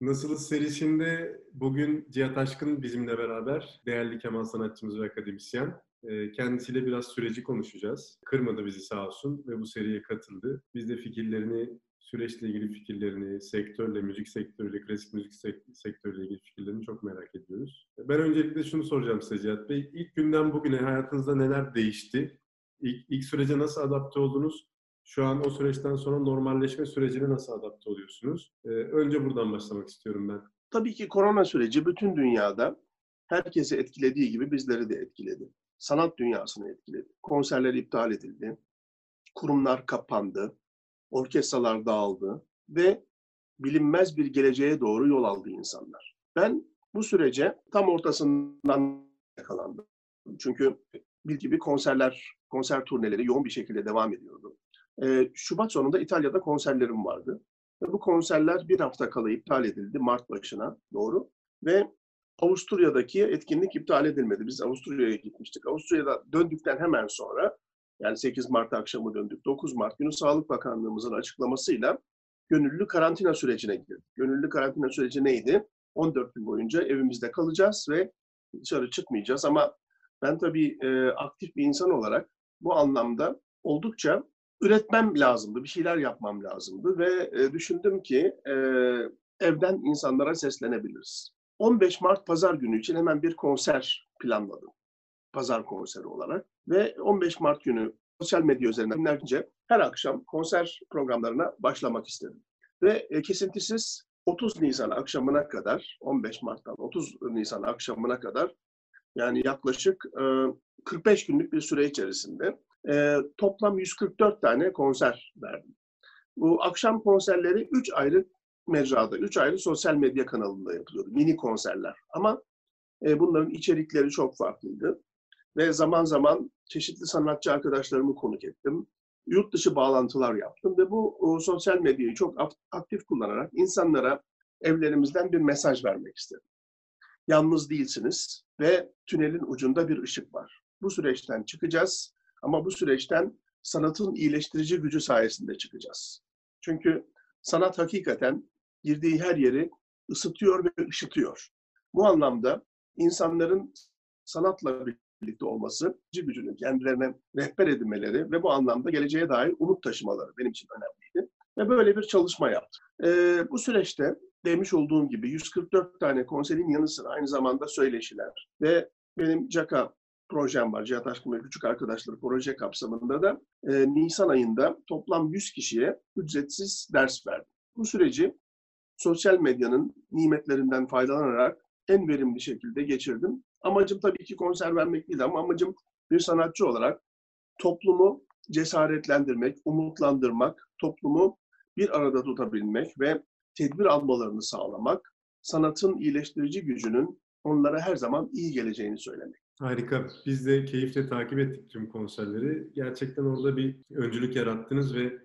Nasılız serisinde bugün Cihat Aşkın bizimle beraber. Değerli keman sanatçımız ve akademisyen. Ee, kendisiyle biraz süreci konuşacağız. Kırmadı bizi sağ olsun ve bu seriye katıldı. Biz de fikirlerini, süreçle ilgili fikirlerini, sektörle, müzik sektörüyle, klasik müzik sektörüyle ilgili fikirlerini çok merak ediyoruz. Ben öncelikle şunu soracağım size Cihat Bey. İlk günden bugüne hayatınızda neler değişti? İlk, ilk sürece nasıl adapte oldunuz? Şu an o süreçten sonra normalleşme sürecine nasıl adapte oluyorsunuz? Ee, önce buradan başlamak istiyorum ben. Tabii ki korona süreci bütün dünyada herkesi etkilediği gibi bizleri de etkiledi. Sanat dünyasını etkiledi. Konserler iptal edildi. Kurumlar kapandı. Orkestralar dağıldı ve bilinmez bir geleceğe doğru yol aldı insanlar. Ben bu sürece tam ortasından yakalandım. Çünkü bil gibi konserler, konser turneleri yoğun bir şekilde devam ediyordu. Ee, Şubat sonunda İtalya'da konserlerim vardı. Ve bu konserler bir hafta kala iptal edildi Mart başına doğru. Ve Avusturya'daki etkinlik iptal edilmedi. Biz Avusturya'ya gitmiştik. Avusturya'da döndükten hemen sonra yani 8 Mart akşamı döndük. 9 Mart günü Sağlık Bakanlığımızın açıklamasıyla gönüllü karantina sürecine girdik. Gönüllü karantina süreci neydi? 14 gün boyunca evimizde kalacağız ve dışarı çıkmayacağız. Ama ben tabii e, aktif bir insan olarak bu anlamda oldukça üretmem lazımdı, bir şeyler yapmam lazımdı ve e, düşündüm ki e, evden insanlara seslenebiliriz. 15 Mart Pazar günü için hemen bir konser planladım. Pazar konseri olarak. Ve 15 Mart günü sosyal medya üzerinden günlerce her akşam konser programlarına başlamak istedim. Ve e, kesintisiz 30 Nisan akşamına kadar, 15 Mart'tan 30 Nisan akşamına kadar yani yaklaşık e, 45 günlük bir süre içerisinde e, toplam 144 tane konser verdim. Bu akşam konserleri 3 ayrı mecrada, 3 ayrı sosyal medya kanalında yapılıyordu. Mini konserler. Ama e, bunların içerikleri çok farklıydı. Ve zaman zaman çeşitli sanatçı arkadaşlarımı konuk ettim. Yurt dışı bağlantılar yaptım ve bu o, sosyal medyayı çok aktif kullanarak insanlara evlerimizden bir mesaj vermek istedim. Yalnız değilsiniz ve tünelin ucunda bir ışık var. Bu süreçten çıkacağız ama bu süreçten sanatın iyileştirici gücü sayesinde çıkacağız. Çünkü sanat hakikaten girdiği her yeri ısıtıyor ve ışıtıyor. Bu anlamda insanların sanatla birlikte olması, gücünü kendilerine rehber edinmeleri ve bu anlamda geleceğe dair umut taşımaları benim için önemliydi. Ve böyle bir çalışma yaptım. Ee, bu süreçte demiş olduğum gibi 144 tane konserin yanı sıra aynı zamanda söyleşiler ve benim Caka projem var. Cihat Aşkın ve Küçük Arkadaşları proje kapsamında da e, Nisan ayında toplam 100 kişiye ücretsiz ders verdim. Bu süreci sosyal medyanın nimetlerinden faydalanarak en verimli şekilde geçirdim. Amacım tabii ki konser vermek değil ama amacım bir sanatçı olarak toplumu cesaretlendirmek, umutlandırmak, toplumu bir arada tutabilmek ve tedbir almalarını sağlamak, sanatın iyileştirici gücünün onlara her zaman iyi geleceğini söylemek. Harika. Biz de keyifle takip ettik tüm konserleri. Gerçekten orada bir öncülük yarattınız ve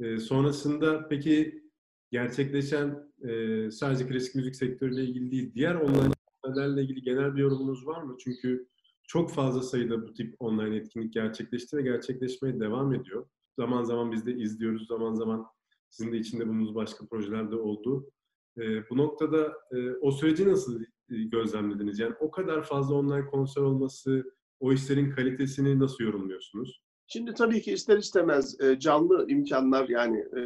e, sonrasında peki gerçekleşen e, sadece klasik müzik sektörüyle ilgili değil, diğer online etkinliklerle ilgili genel bir yorumunuz var mı? Çünkü çok fazla sayıda bu tip online etkinlik gerçekleşti ve gerçekleşmeye devam ediyor. Zaman zaman biz de izliyoruz, zaman zaman sizin de içinde bulunduğunuz başka projelerde oldu. E, bu noktada o süreci nasıl gözlemlediniz? Yani o kadar fazla online konser olması, o işlerin kalitesini nasıl yorumluyorsunuz? Şimdi tabii ki ister istemez e, canlı imkanlar yani e,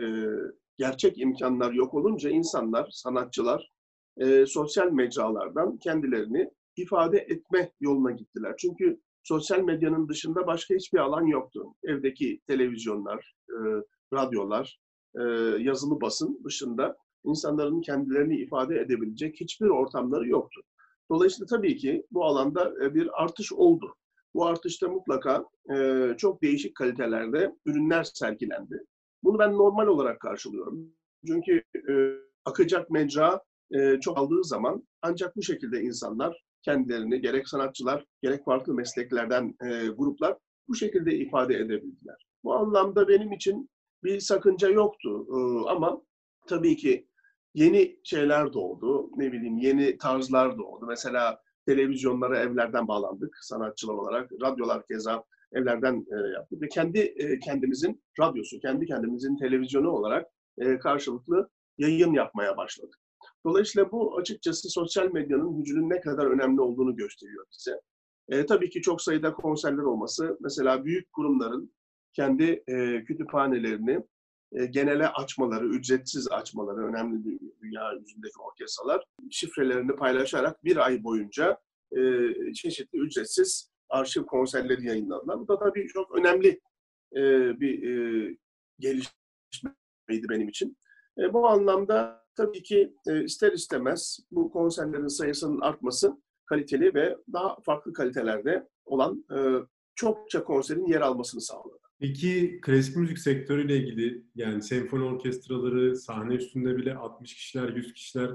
gerçek imkanlar yok olunca insanlar, sanatçılar sosyal mecralardan kendilerini ifade etme yoluna gittiler. Çünkü sosyal medyanın dışında başka hiçbir alan yoktu. Evdeki televizyonlar, radyolar, yazılı basın dışında insanların kendilerini ifade edebilecek hiçbir ortamları yoktu. Dolayısıyla tabii ki bu alanda e, bir artış oldu. Bu artışta mutlaka e, çok değişik kalitelerde ürünler sergilendi. Bunu ben normal olarak karşılıyorum. Çünkü e, akacak mecra çok aldığı zaman ancak bu şekilde insanlar kendilerini gerek sanatçılar gerek farklı mesleklerden gruplar bu şekilde ifade edebildiler. Bu anlamda benim için bir sakınca yoktu ama tabii ki yeni şeyler doğdu. Ne bileyim yeni tarzlar doğdu. Mesela televizyonlara evlerden bağlandık sanatçılar olarak. Radyolar keza evlerden e, yaptık ve kendi e, kendimizin radyosu, kendi kendimizin televizyonu olarak e, karşılıklı yayın yapmaya başladık. Dolayısıyla bu açıkçası sosyal medyanın gücünün ne kadar önemli olduğunu gösteriyor bize. E, tabii ki çok sayıda konserler olması, mesela büyük kurumların kendi e, kütüphanelerini e, genele açmaları, ücretsiz açmaları, önemli dünya yüzündeki orkestralar, şifrelerini paylaşarak bir ay boyunca e, çeşitli ücretsiz arşiv konserleri yayınladılar. Bu da tabii çok önemli e, bir e, gelişmeydi benim için. E, bu anlamda tabii ki ister istemez bu konserlerin sayısının artması kaliteli ve daha farklı kalitelerde olan çokça konserin yer almasını sağladı. Peki klasik müzik sektörüyle ilgili yani senfoni orkestraları sahne üstünde bile 60 kişiler, 100 kişiler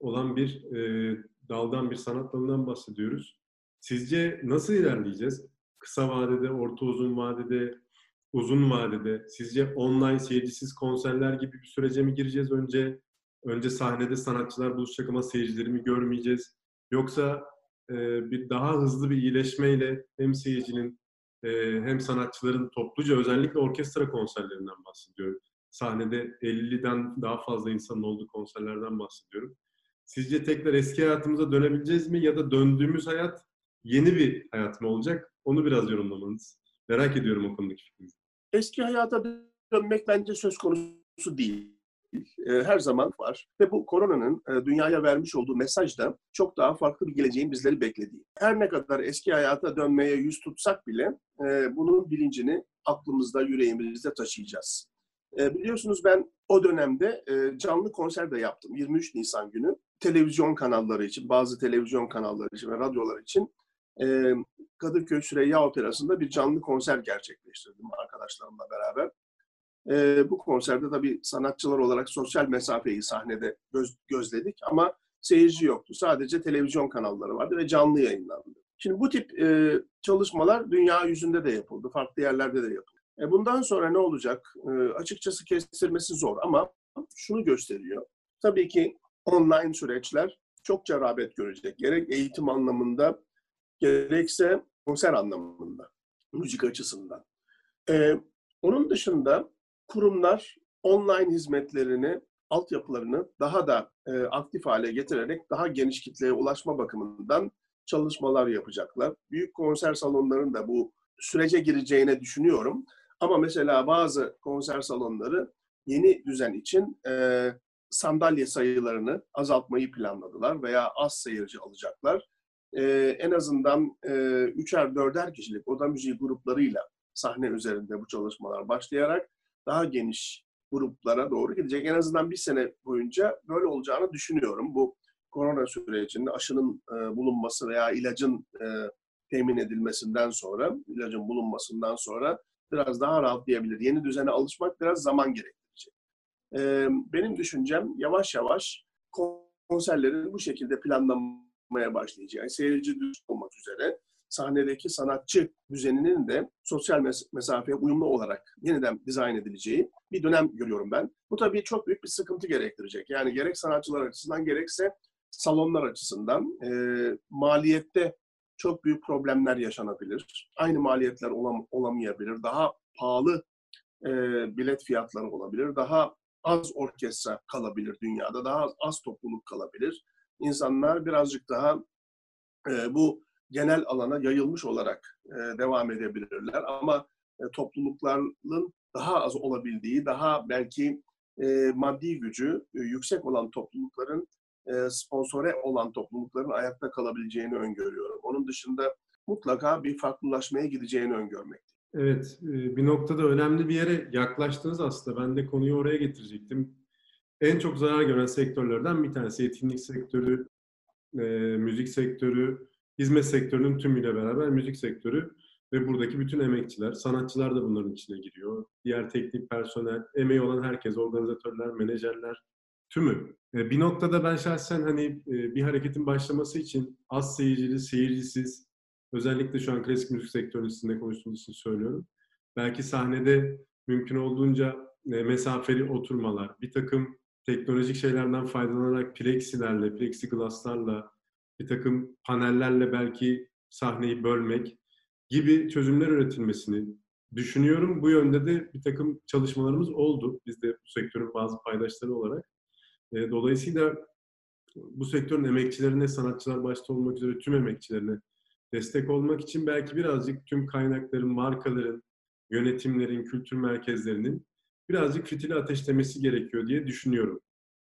olan bir e, daldan bir sanat dalından bahsediyoruz. Sizce nasıl ilerleyeceğiz? Kısa vadede, orta uzun vadede, uzun vadede sizce online seyircisiz konserler gibi bir sürece mi gireceğiz önce? Önce sahnede sanatçılar buluşacak ama seyircileri mi görmeyeceğiz? Yoksa e, bir daha hızlı bir iyileşmeyle hem seyircinin e, hem sanatçıların topluca özellikle orkestra konserlerinden bahsediyorum. Sahnede 50'den daha fazla insanın olduğu konserlerden bahsediyorum. Sizce tekrar eski hayatımıza dönebileceğiz mi ya da döndüğümüz hayat yeni bir hayat mı olacak? Onu biraz yorumlamanız. Merak ediyorum o konudaki fikrinizi. Eski hayata dönmek bence söz konusu değil. Her zaman var. Ve bu koronanın dünyaya vermiş olduğu mesaj da çok daha farklı bir geleceğin bizleri beklediği. Her ne kadar eski hayata dönmeye yüz tutsak bile bunun bilincini aklımızda, yüreğimizde taşıyacağız. Biliyorsunuz ben o dönemde canlı konser de yaptım. 23 Nisan günü televizyon kanalları için, bazı televizyon kanalları için ve radyolar için Kadıköy Süreyya Operası'nda bir canlı konser gerçekleştirdim arkadaşlarımla beraber. E, bu konserde tabii sanatçılar olarak sosyal mesafeyi sahnede göz, gözledik ama seyirci yoktu. Sadece televizyon kanalları vardı ve canlı yayınlandı. Şimdi bu tip e, çalışmalar dünya yüzünde de yapıldı, farklı yerlerde de yapıldı. E, bundan sonra ne olacak? E, açıkçası kestirmesi zor ama şunu gösteriyor. Tabii ki online süreçler çok rağbet görecek. Gerek eğitim anlamında, gerekse konser anlamında, müzik açısından. Ee, onun dışında kurumlar online hizmetlerini, altyapılarını daha da e, aktif hale getirerek daha geniş kitleye ulaşma bakımından çalışmalar yapacaklar. Büyük konser salonlarının bu sürece gireceğine düşünüyorum. Ama mesela bazı konser salonları yeni düzen için e, sandalye sayılarını azaltmayı planladılar veya az seyirci alacaklar. E, en azından e, üçer dörder kişilik oda müziği gruplarıyla sahne üzerinde bu çalışmalar başlayarak daha geniş gruplara doğru gidecek. En azından bir sene boyunca böyle olacağını düşünüyorum. Bu korona sürecinde aşının e, bulunması veya ilacın e, temin edilmesinden sonra, ilacın bulunmasından sonra biraz daha rahatlayabilir. Yeni düzene alışmak biraz zaman gerektirecek. E, benim düşüncem yavaş yavaş konserlerin bu şekilde planlanmaya başlayacak. Yani seyirci düz olmak üzere sahnedeki sanatçı düzeninin de sosyal mes- mesafeye uyumlu olarak yeniden dizayn edileceği bir dönem görüyorum ben. Bu tabii çok büyük bir sıkıntı gerektirecek. Yani gerek sanatçılar açısından gerekse salonlar açısından e, maliyette çok büyük problemler yaşanabilir. Aynı maliyetler olam- olamayabilir. Daha pahalı e, bilet fiyatları olabilir. Daha az orkestra kalabilir dünyada. Daha az topluluk kalabilir. İnsanlar birazcık daha e, bu genel alana yayılmış olarak e, devam edebilirler. Ama e, toplulukların daha az olabildiği, daha belki e, maddi gücü e, yüksek olan toplulukların, e, sponsore olan toplulukların ayakta kalabileceğini öngörüyorum. Onun dışında mutlaka bir farklılaşmaya gideceğini öngörmek. Evet, bir noktada önemli bir yere yaklaştınız aslında. Ben de konuyu oraya getirecektim. En çok zarar gören sektörlerden bir tanesi etkinlik sektörü, müzik sektörü, hizmet sektörünün tümüyle beraber müzik sektörü ve buradaki bütün emekçiler, sanatçılar da bunların içine giriyor. Diğer teknik personel, emeği olan herkes, organizatörler, menajerler, tümü. E, bir noktada ben şahsen hani e, bir hareketin başlaması için az seyircili, seyircisiz, özellikle şu an klasik müzik sektörünün sizinle konuştuğumuz için söylüyorum. Belki sahnede mümkün olduğunca e, mesafeli oturmalar, bir takım teknolojik şeylerden faydalanarak plexilerle, plexiglasslarla, bir takım panellerle belki sahneyi bölmek gibi çözümler üretilmesini düşünüyorum. Bu yönde de bir takım çalışmalarımız oldu. Biz de bu sektörün bazı paydaşları olarak. E, dolayısıyla bu sektörün emekçilerine, sanatçılar başta olmak üzere tüm emekçilerine destek olmak için belki birazcık tüm kaynakların, markaların, yönetimlerin, kültür merkezlerinin birazcık fitili ateşlemesi gerekiyor diye düşünüyorum.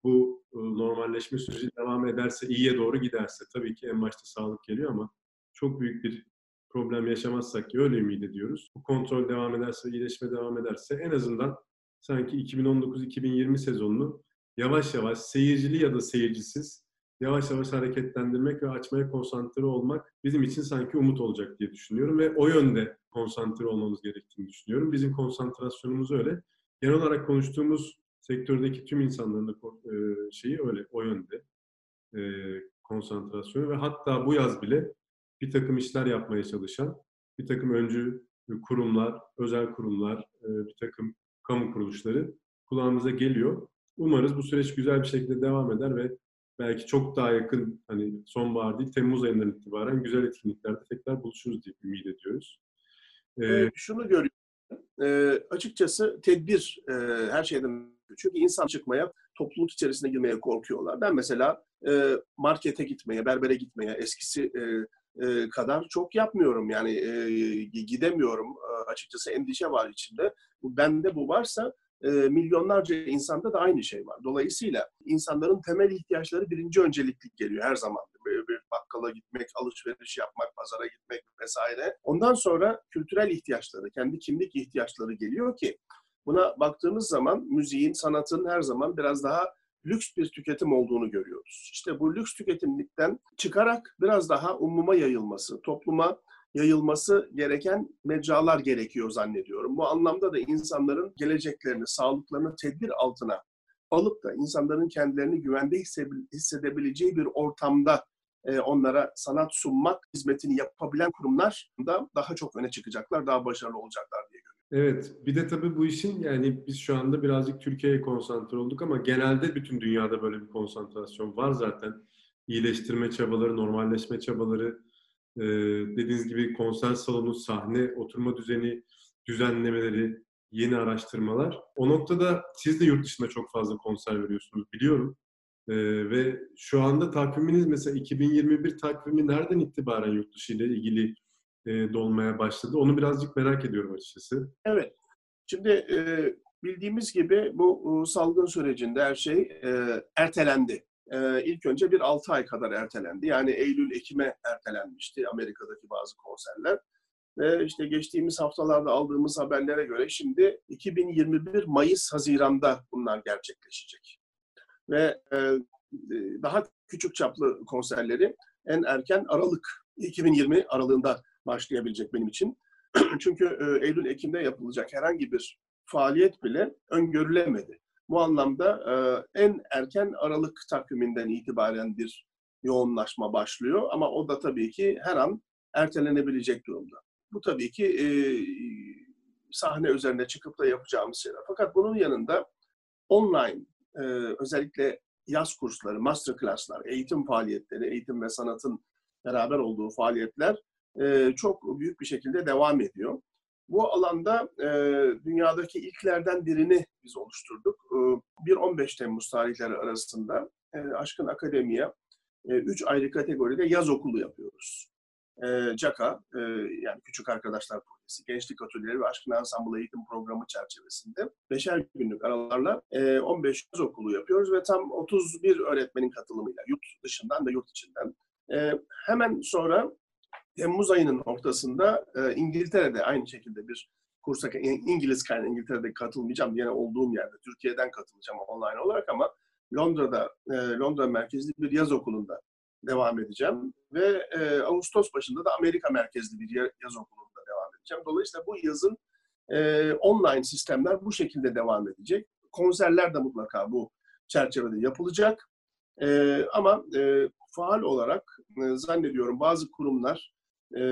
Bu normalleşme süreci devam ederse, iyiye doğru giderse tabii ki en başta sağlık geliyor ama çok büyük bir problem yaşamazsak ki öyle ümit ediyoruz. Bu kontrol devam ederse, iyileşme devam ederse en azından sanki 2019-2020 sezonunu yavaş yavaş seyircili ya da seyircisiz yavaş yavaş hareketlendirmek ve açmaya konsantre olmak bizim için sanki umut olacak diye düşünüyorum ve o yönde konsantre olmamız gerektiğini düşünüyorum. Bizim konsantrasyonumuz öyle. Genel olarak konuştuğumuz sektördeki tüm insanların da e, şeyi öyle, o yönde e, konsantrasyonu ve hatta bu yaz bile bir takım işler yapmaya çalışan bir takım öncü kurumlar, özel kurumlar, e, bir takım kamu kuruluşları kulağımıza geliyor. Umarız bu süreç güzel bir şekilde devam eder ve belki çok daha yakın hani sonbahar değil Temmuz ayından itibaren güzel etkinliklerde tekrar buluşuruz diye ümit ediyoruz. Ee, şunu görüyorum. E, açıkçası tedbir e, her şeyden çünkü insan çıkmaya, topluluk içerisine girmeye korkuyorlar. Ben mesela e, markete gitmeye, berbere gitmeye eskisi e, e, kadar çok yapmıyorum. Yani e, gidemiyorum. E, açıkçası endişe var içinde. Bende bu varsa e, milyonlarca insanda da aynı şey var. Dolayısıyla insanların temel ihtiyaçları birinci önceliklik geliyor her zaman. Böyle bir bakkala gitmek, alışveriş yapmak, pazara gitmek vesaire. Ondan sonra kültürel ihtiyaçları, kendi kimlik ihtiyaçları geliyor ki buna baktığımız zaman müziğin, sanatın her zaman biraz daha lüks bir tüketim olduğunu görüyoruz. İşte bu lüks tüketimlikten çıkarak biraz daha umuma yayılması, topluma yayılması gereken mecralar gerekiyor zannediyorum. Bu anlamda da insanların geleceklerini, sağlıklarını tedbir altına alıp da insanların kendilerini güvende hissedebileceği bir ortamda e, onlara sanat sunmak hizmetini yapabilen kurumlar da daha çok öne çıkacaklar, daha başarılı olacaklar. Evet, bir de tabii bu işin yani biz şu anda birazcık Türkiye'ye konsantre olduk ama genelde bütün dünyada böyle bir konsantrasyon var zaten. İyileştirme çabaları, normalleşme çabaları, ee, dediğiniz gibi konser salonu, sahne, oturma düzeni, düzenlemeleri, yeni araştırmalar. O noktada siz de yurt dışında çok fazla konser veriyorsunuz biliyorum. Ee, ve şu anda takviminiz mesela 2021 takvimi nereden itibaren yurt dışı ile ilgili e, dolmaya başladı? Onu birazcık merak ediyorum açıkçası. Evet. Şimdi e, bildiğimiz gibi bu e, salgın sürecinde her şey e, ertelendi e, ilk önce bir 6 ay kadar ertelendi. Yani Eylül-Ekim'e ertelenmişti Amerika'daki bazı konserler. Ve işte geçtiğimiz haftalarda aldığımız haberlere göre şimdi 2021 Mayıs-Haziran'da bunlar gerçekleşecek. Ve e, daha küçük çaplı konserleri en erken Aralık 2020 aralığında başlayabilecek benim için. Çünkü e, Eylül-Ekim'de yapılacak herhangi bir faaliyet bile öngörülemedi. Bu anlamda e, en erken Aralık takviminden itibaren bir yoğunlaşma başlıyor ama o da tabii ki her an ertelenebilecek durumda. Bu tabii ki e, sahne üzerine çıkıp da yapacağımız şeyler. Fakat bunun yanında online özellikle yaz kursları, master class'lar, eğitim faaliyetleri, eğitim ve sanatın beraber olduğu faaliyetler çok büyük bir şekilde devam ediyor. Bu alanda dünyadaki ilklerden birini biz oluşturduk. E, 1-15 Temmuz tarihleri arasında Aşkın Akademi'ye 3 e, ayrı kategoride yaz okulu yapıyoruz. E, CAKA, yani Küçük Arkadaşlar Projesi, Gençlik Atölyeleri ve Aşkın Ensemble Eğitim Programı çerçevesinde beşer günlük aralarla e, 15 yaz okulu yapıyoruz ve tam 31 öğretmenin katılımıyla yurt dışından ve yurt içinden. Hemen sonra Temmuz ayının ortasında e, İngiltere'de aynı şekilde bir kursa, İngiliz kaynağı İngiltere'de katılmayacağım. Yine olduğum yerde Türkiye'den katılacağım online olarak ama Londra'da, e, Londra merkezli bir yaz okulunda devam edeceğim. Ve e, Ağustos başında da Amerika merkezli bir yaz okulunda devam edeceğim. Dolayısıyla bu yazın e, online sistemler bu şekilde devam edecek. Konserler de mutlaka bu çerçevede yapılacak. E, ama e, faal olarak e, zannediyorum bazı kurumlar e,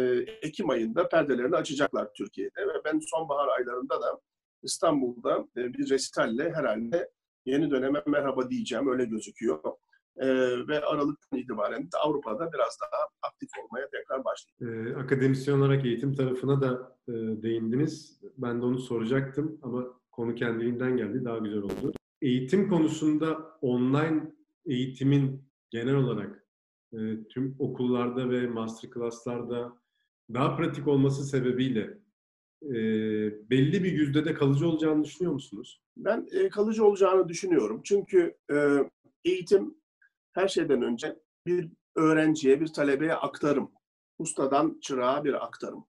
Ekim ayında perdelerini açacaklar Türkiye'de ve ben sonbahar aylarında da İstanbul'da e, bir resitalle herhalde yeni döneme merhaba diyeceğim öyle gözüküyor. E, ve Aralık'tan itibaren de Avrupa'da biraz daha aktif olmaya tekrar başlayacağım. E, akademisyen olarak eğitim tarafına da e, değindiniz. Ben de onu soracaktım ama konu kendiliğinden geldi. Daha güzel oldu. Eğitim konusunda online eğitimin genel olarak e, tüm okullarda ve masterclass'larda daha pratik olması sebebiyle e, belli bir yüzdede kalıcı olacağını düşünüyor musunuz? Ben e, kalıcı olacağını düşünüyorum. Çünkü e, eğitim her şeyden önce bir öğrenciye, bir talebeye aktarım. Ustadan çırağa bir aktarım.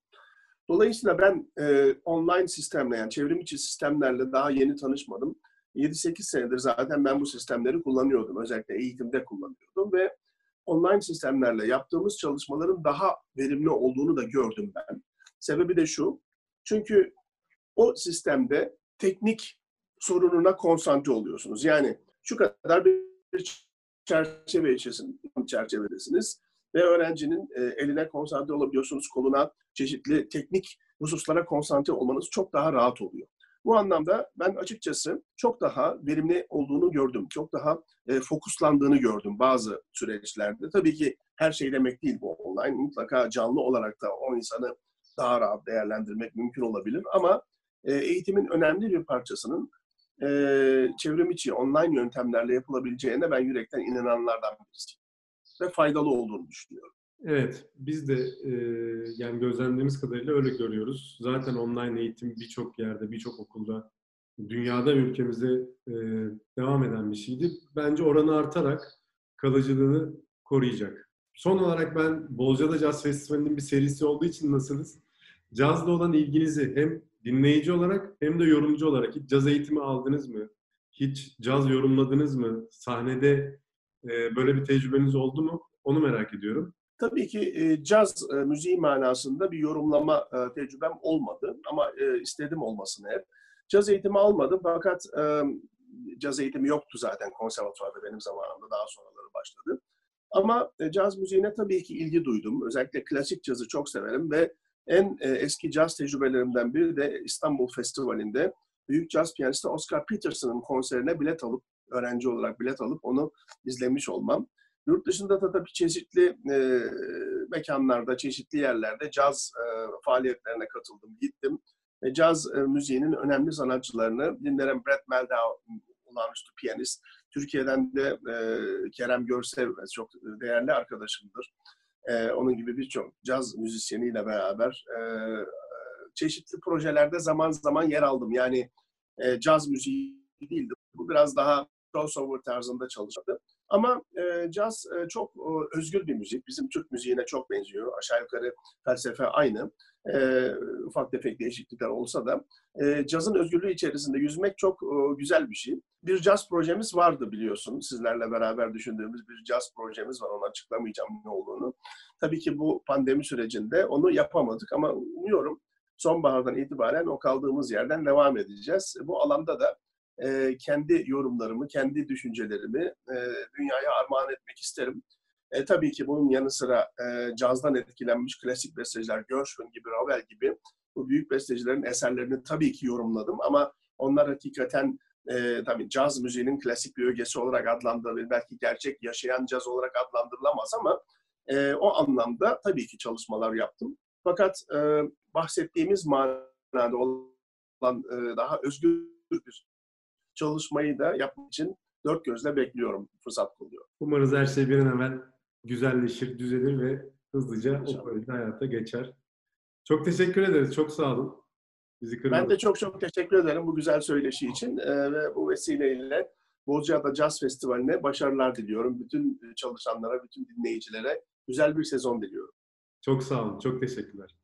Dolayısıyla ben e, online sistemle yani çevrim içi sistemlerle daha yeni tanışmadım. 7-8 senedir zaten ben bu sistemleri kullanıyordum. Özellikle eğitimde kullanıyordum ve online sistemlerle yaptığımız çalışmaların daha verimli olduğunu da gördüm ben. Sebebi de şu, çünkü o sistemde teknik sorununa konsantre oluyorsunuz. Yani şu kadar bir çerçeve içerisinde çerçevedesiniz ve öğrencinin e, eline konsantre olabiliyorsunuz, koluna çeşitli teknik hususlara konsantre olmanız çok daha rahat oluyor. Bu anlamda ben açıkçası çok daha verimli olduğunu gördüm. Çok daha e, fokuslandığını gördüm bazı süreçlerde. Tabii ki her şey demek değil bu online. Mutlaka canlı olarak da o insanı daha rahat değerlendirmek mümkün olabilir. Ama e, eğitimin önemli bir parçasının e, çevrim içi online yöntemlerle yapılabileceğine ben yürekten inananlardan birisiyim. Ve faydalı olduğunu düşünüyorum. Evet, biz de e, yani gözlemlerimiz kadarıyla öyle görüyoruz. Zaten online eğitim birçok yerde, birçok okulda, dünyada ülkemizde e, devam eden bir şeydi. Bence oranı artarak kalıcılığını koruyacak. Son olarak ben Bolca'da Jazz Festivali'nin bir serisi olduğu için nasılız? Cazla olan ilginizi hem dinleyici olarak hem de yorumcu olarak hiç caz eğitimi aldınız mı? Hiç caz yorumladınız mı? Sahnede e, böyle bir tecrübeniz oldu mu? Onu merak ediyorum. Tabii ki e, caz e, müziği manasında bir yorumlama e, tecrübem olmadı ama e, istedim olmasını hep. Caz eğitimi almadım fakat e, caz eğitimi yoktu zaten konservatuvarda benim zamanımda daha sonraları başladı. Ama e, caz müziğine tabii ki ilgi duydum. Özellikle klasik cazı çok severim ve en e, eski caz tecrübelerimden biri de İstanbul Festivali'nde büyük caz piyanisti Oscar Peterson'ın konserine bilet alıp, öğrenci olarak bilet alıp onu izlemiş olmam. Yurt dışında da tabii çeşitli e, mekanlarda, çeşitli yerlerde caz e, faaliyetlerine katıldım, gittim. E, caz e, müziğinin önemli sanatçılarını dinlerim. Brett Meldau, olağanüstü piyanist. Türkiye'den de e, Kerem Görsev çok değerli arkadaşımdır. E, onun gibi birçok caz müzisyeniyle beraber e, çeşitli projelerde zaman zaman yer aldım. Yani e, caz müziği değildi. Bu biraz daha crossover tarzında çalıştı. Ama e, caz e, çok e, özgür bir müzik. Bizim Türk müziğine çok benziyor. Aşağı yukarı felsefe aynı. E, ufak tefek değişiklikler olsa da e, cazın özgürlüğü içerisinde yüzmek çok e, güzel bir şey. Bir caz projemiz vardı biliyorsun. Sizlerle beraber düşündüğümüz bir caz projemiz var. Onu açıklamayacağım ne olduğunu. Tabii ki bu pandemi sürecinde onu yapamadık ama umuyorum sonbahardan itibaren o kaldığımız yerden devam edeceğiz. Bu alanda da e, kendi yorumlarımı, kendi düşüncelerimi e, dünyaya armağan etmek isterim. E, tabii ki bunun yanı sıra e, cazdan etkilenmiş klasik besteciler, Gershwin gibi, Ravel gibi bu büyük bestecilerin eserlerini tabii ki yorumladım ama onlar hakikaten e, tabii caz müziğinin klasik bir ögesi olarak adlandırılır. Belki gerçek yaşayan caz olarak adlandırılamaz ama e, o anlamda tabii ki çalışmalar yaptım. Fakat e, bahsettiğimiz manada olan e, daha özgür bir çalışmayı da yapmak için dört gözle bekliyorum, fırsat buluyorum. Umarız her şey bir an evvel güzelleşir, düzelir ve hızlıca İnşallah. o hayata geçer. Çok teşekkür ederiz, çok sağ olun. Bizi Ben de çok çok teşekkür ederim bu güzel söyleşi için ee, ve bu vesileyle Bozcaada Jazz Festivali'ne başarılar diliyorum. Bütün çalışanlara, bütün dinleyicilere güzel bir sezon diliyorum. Çok sağ olun, çok teşekkürler.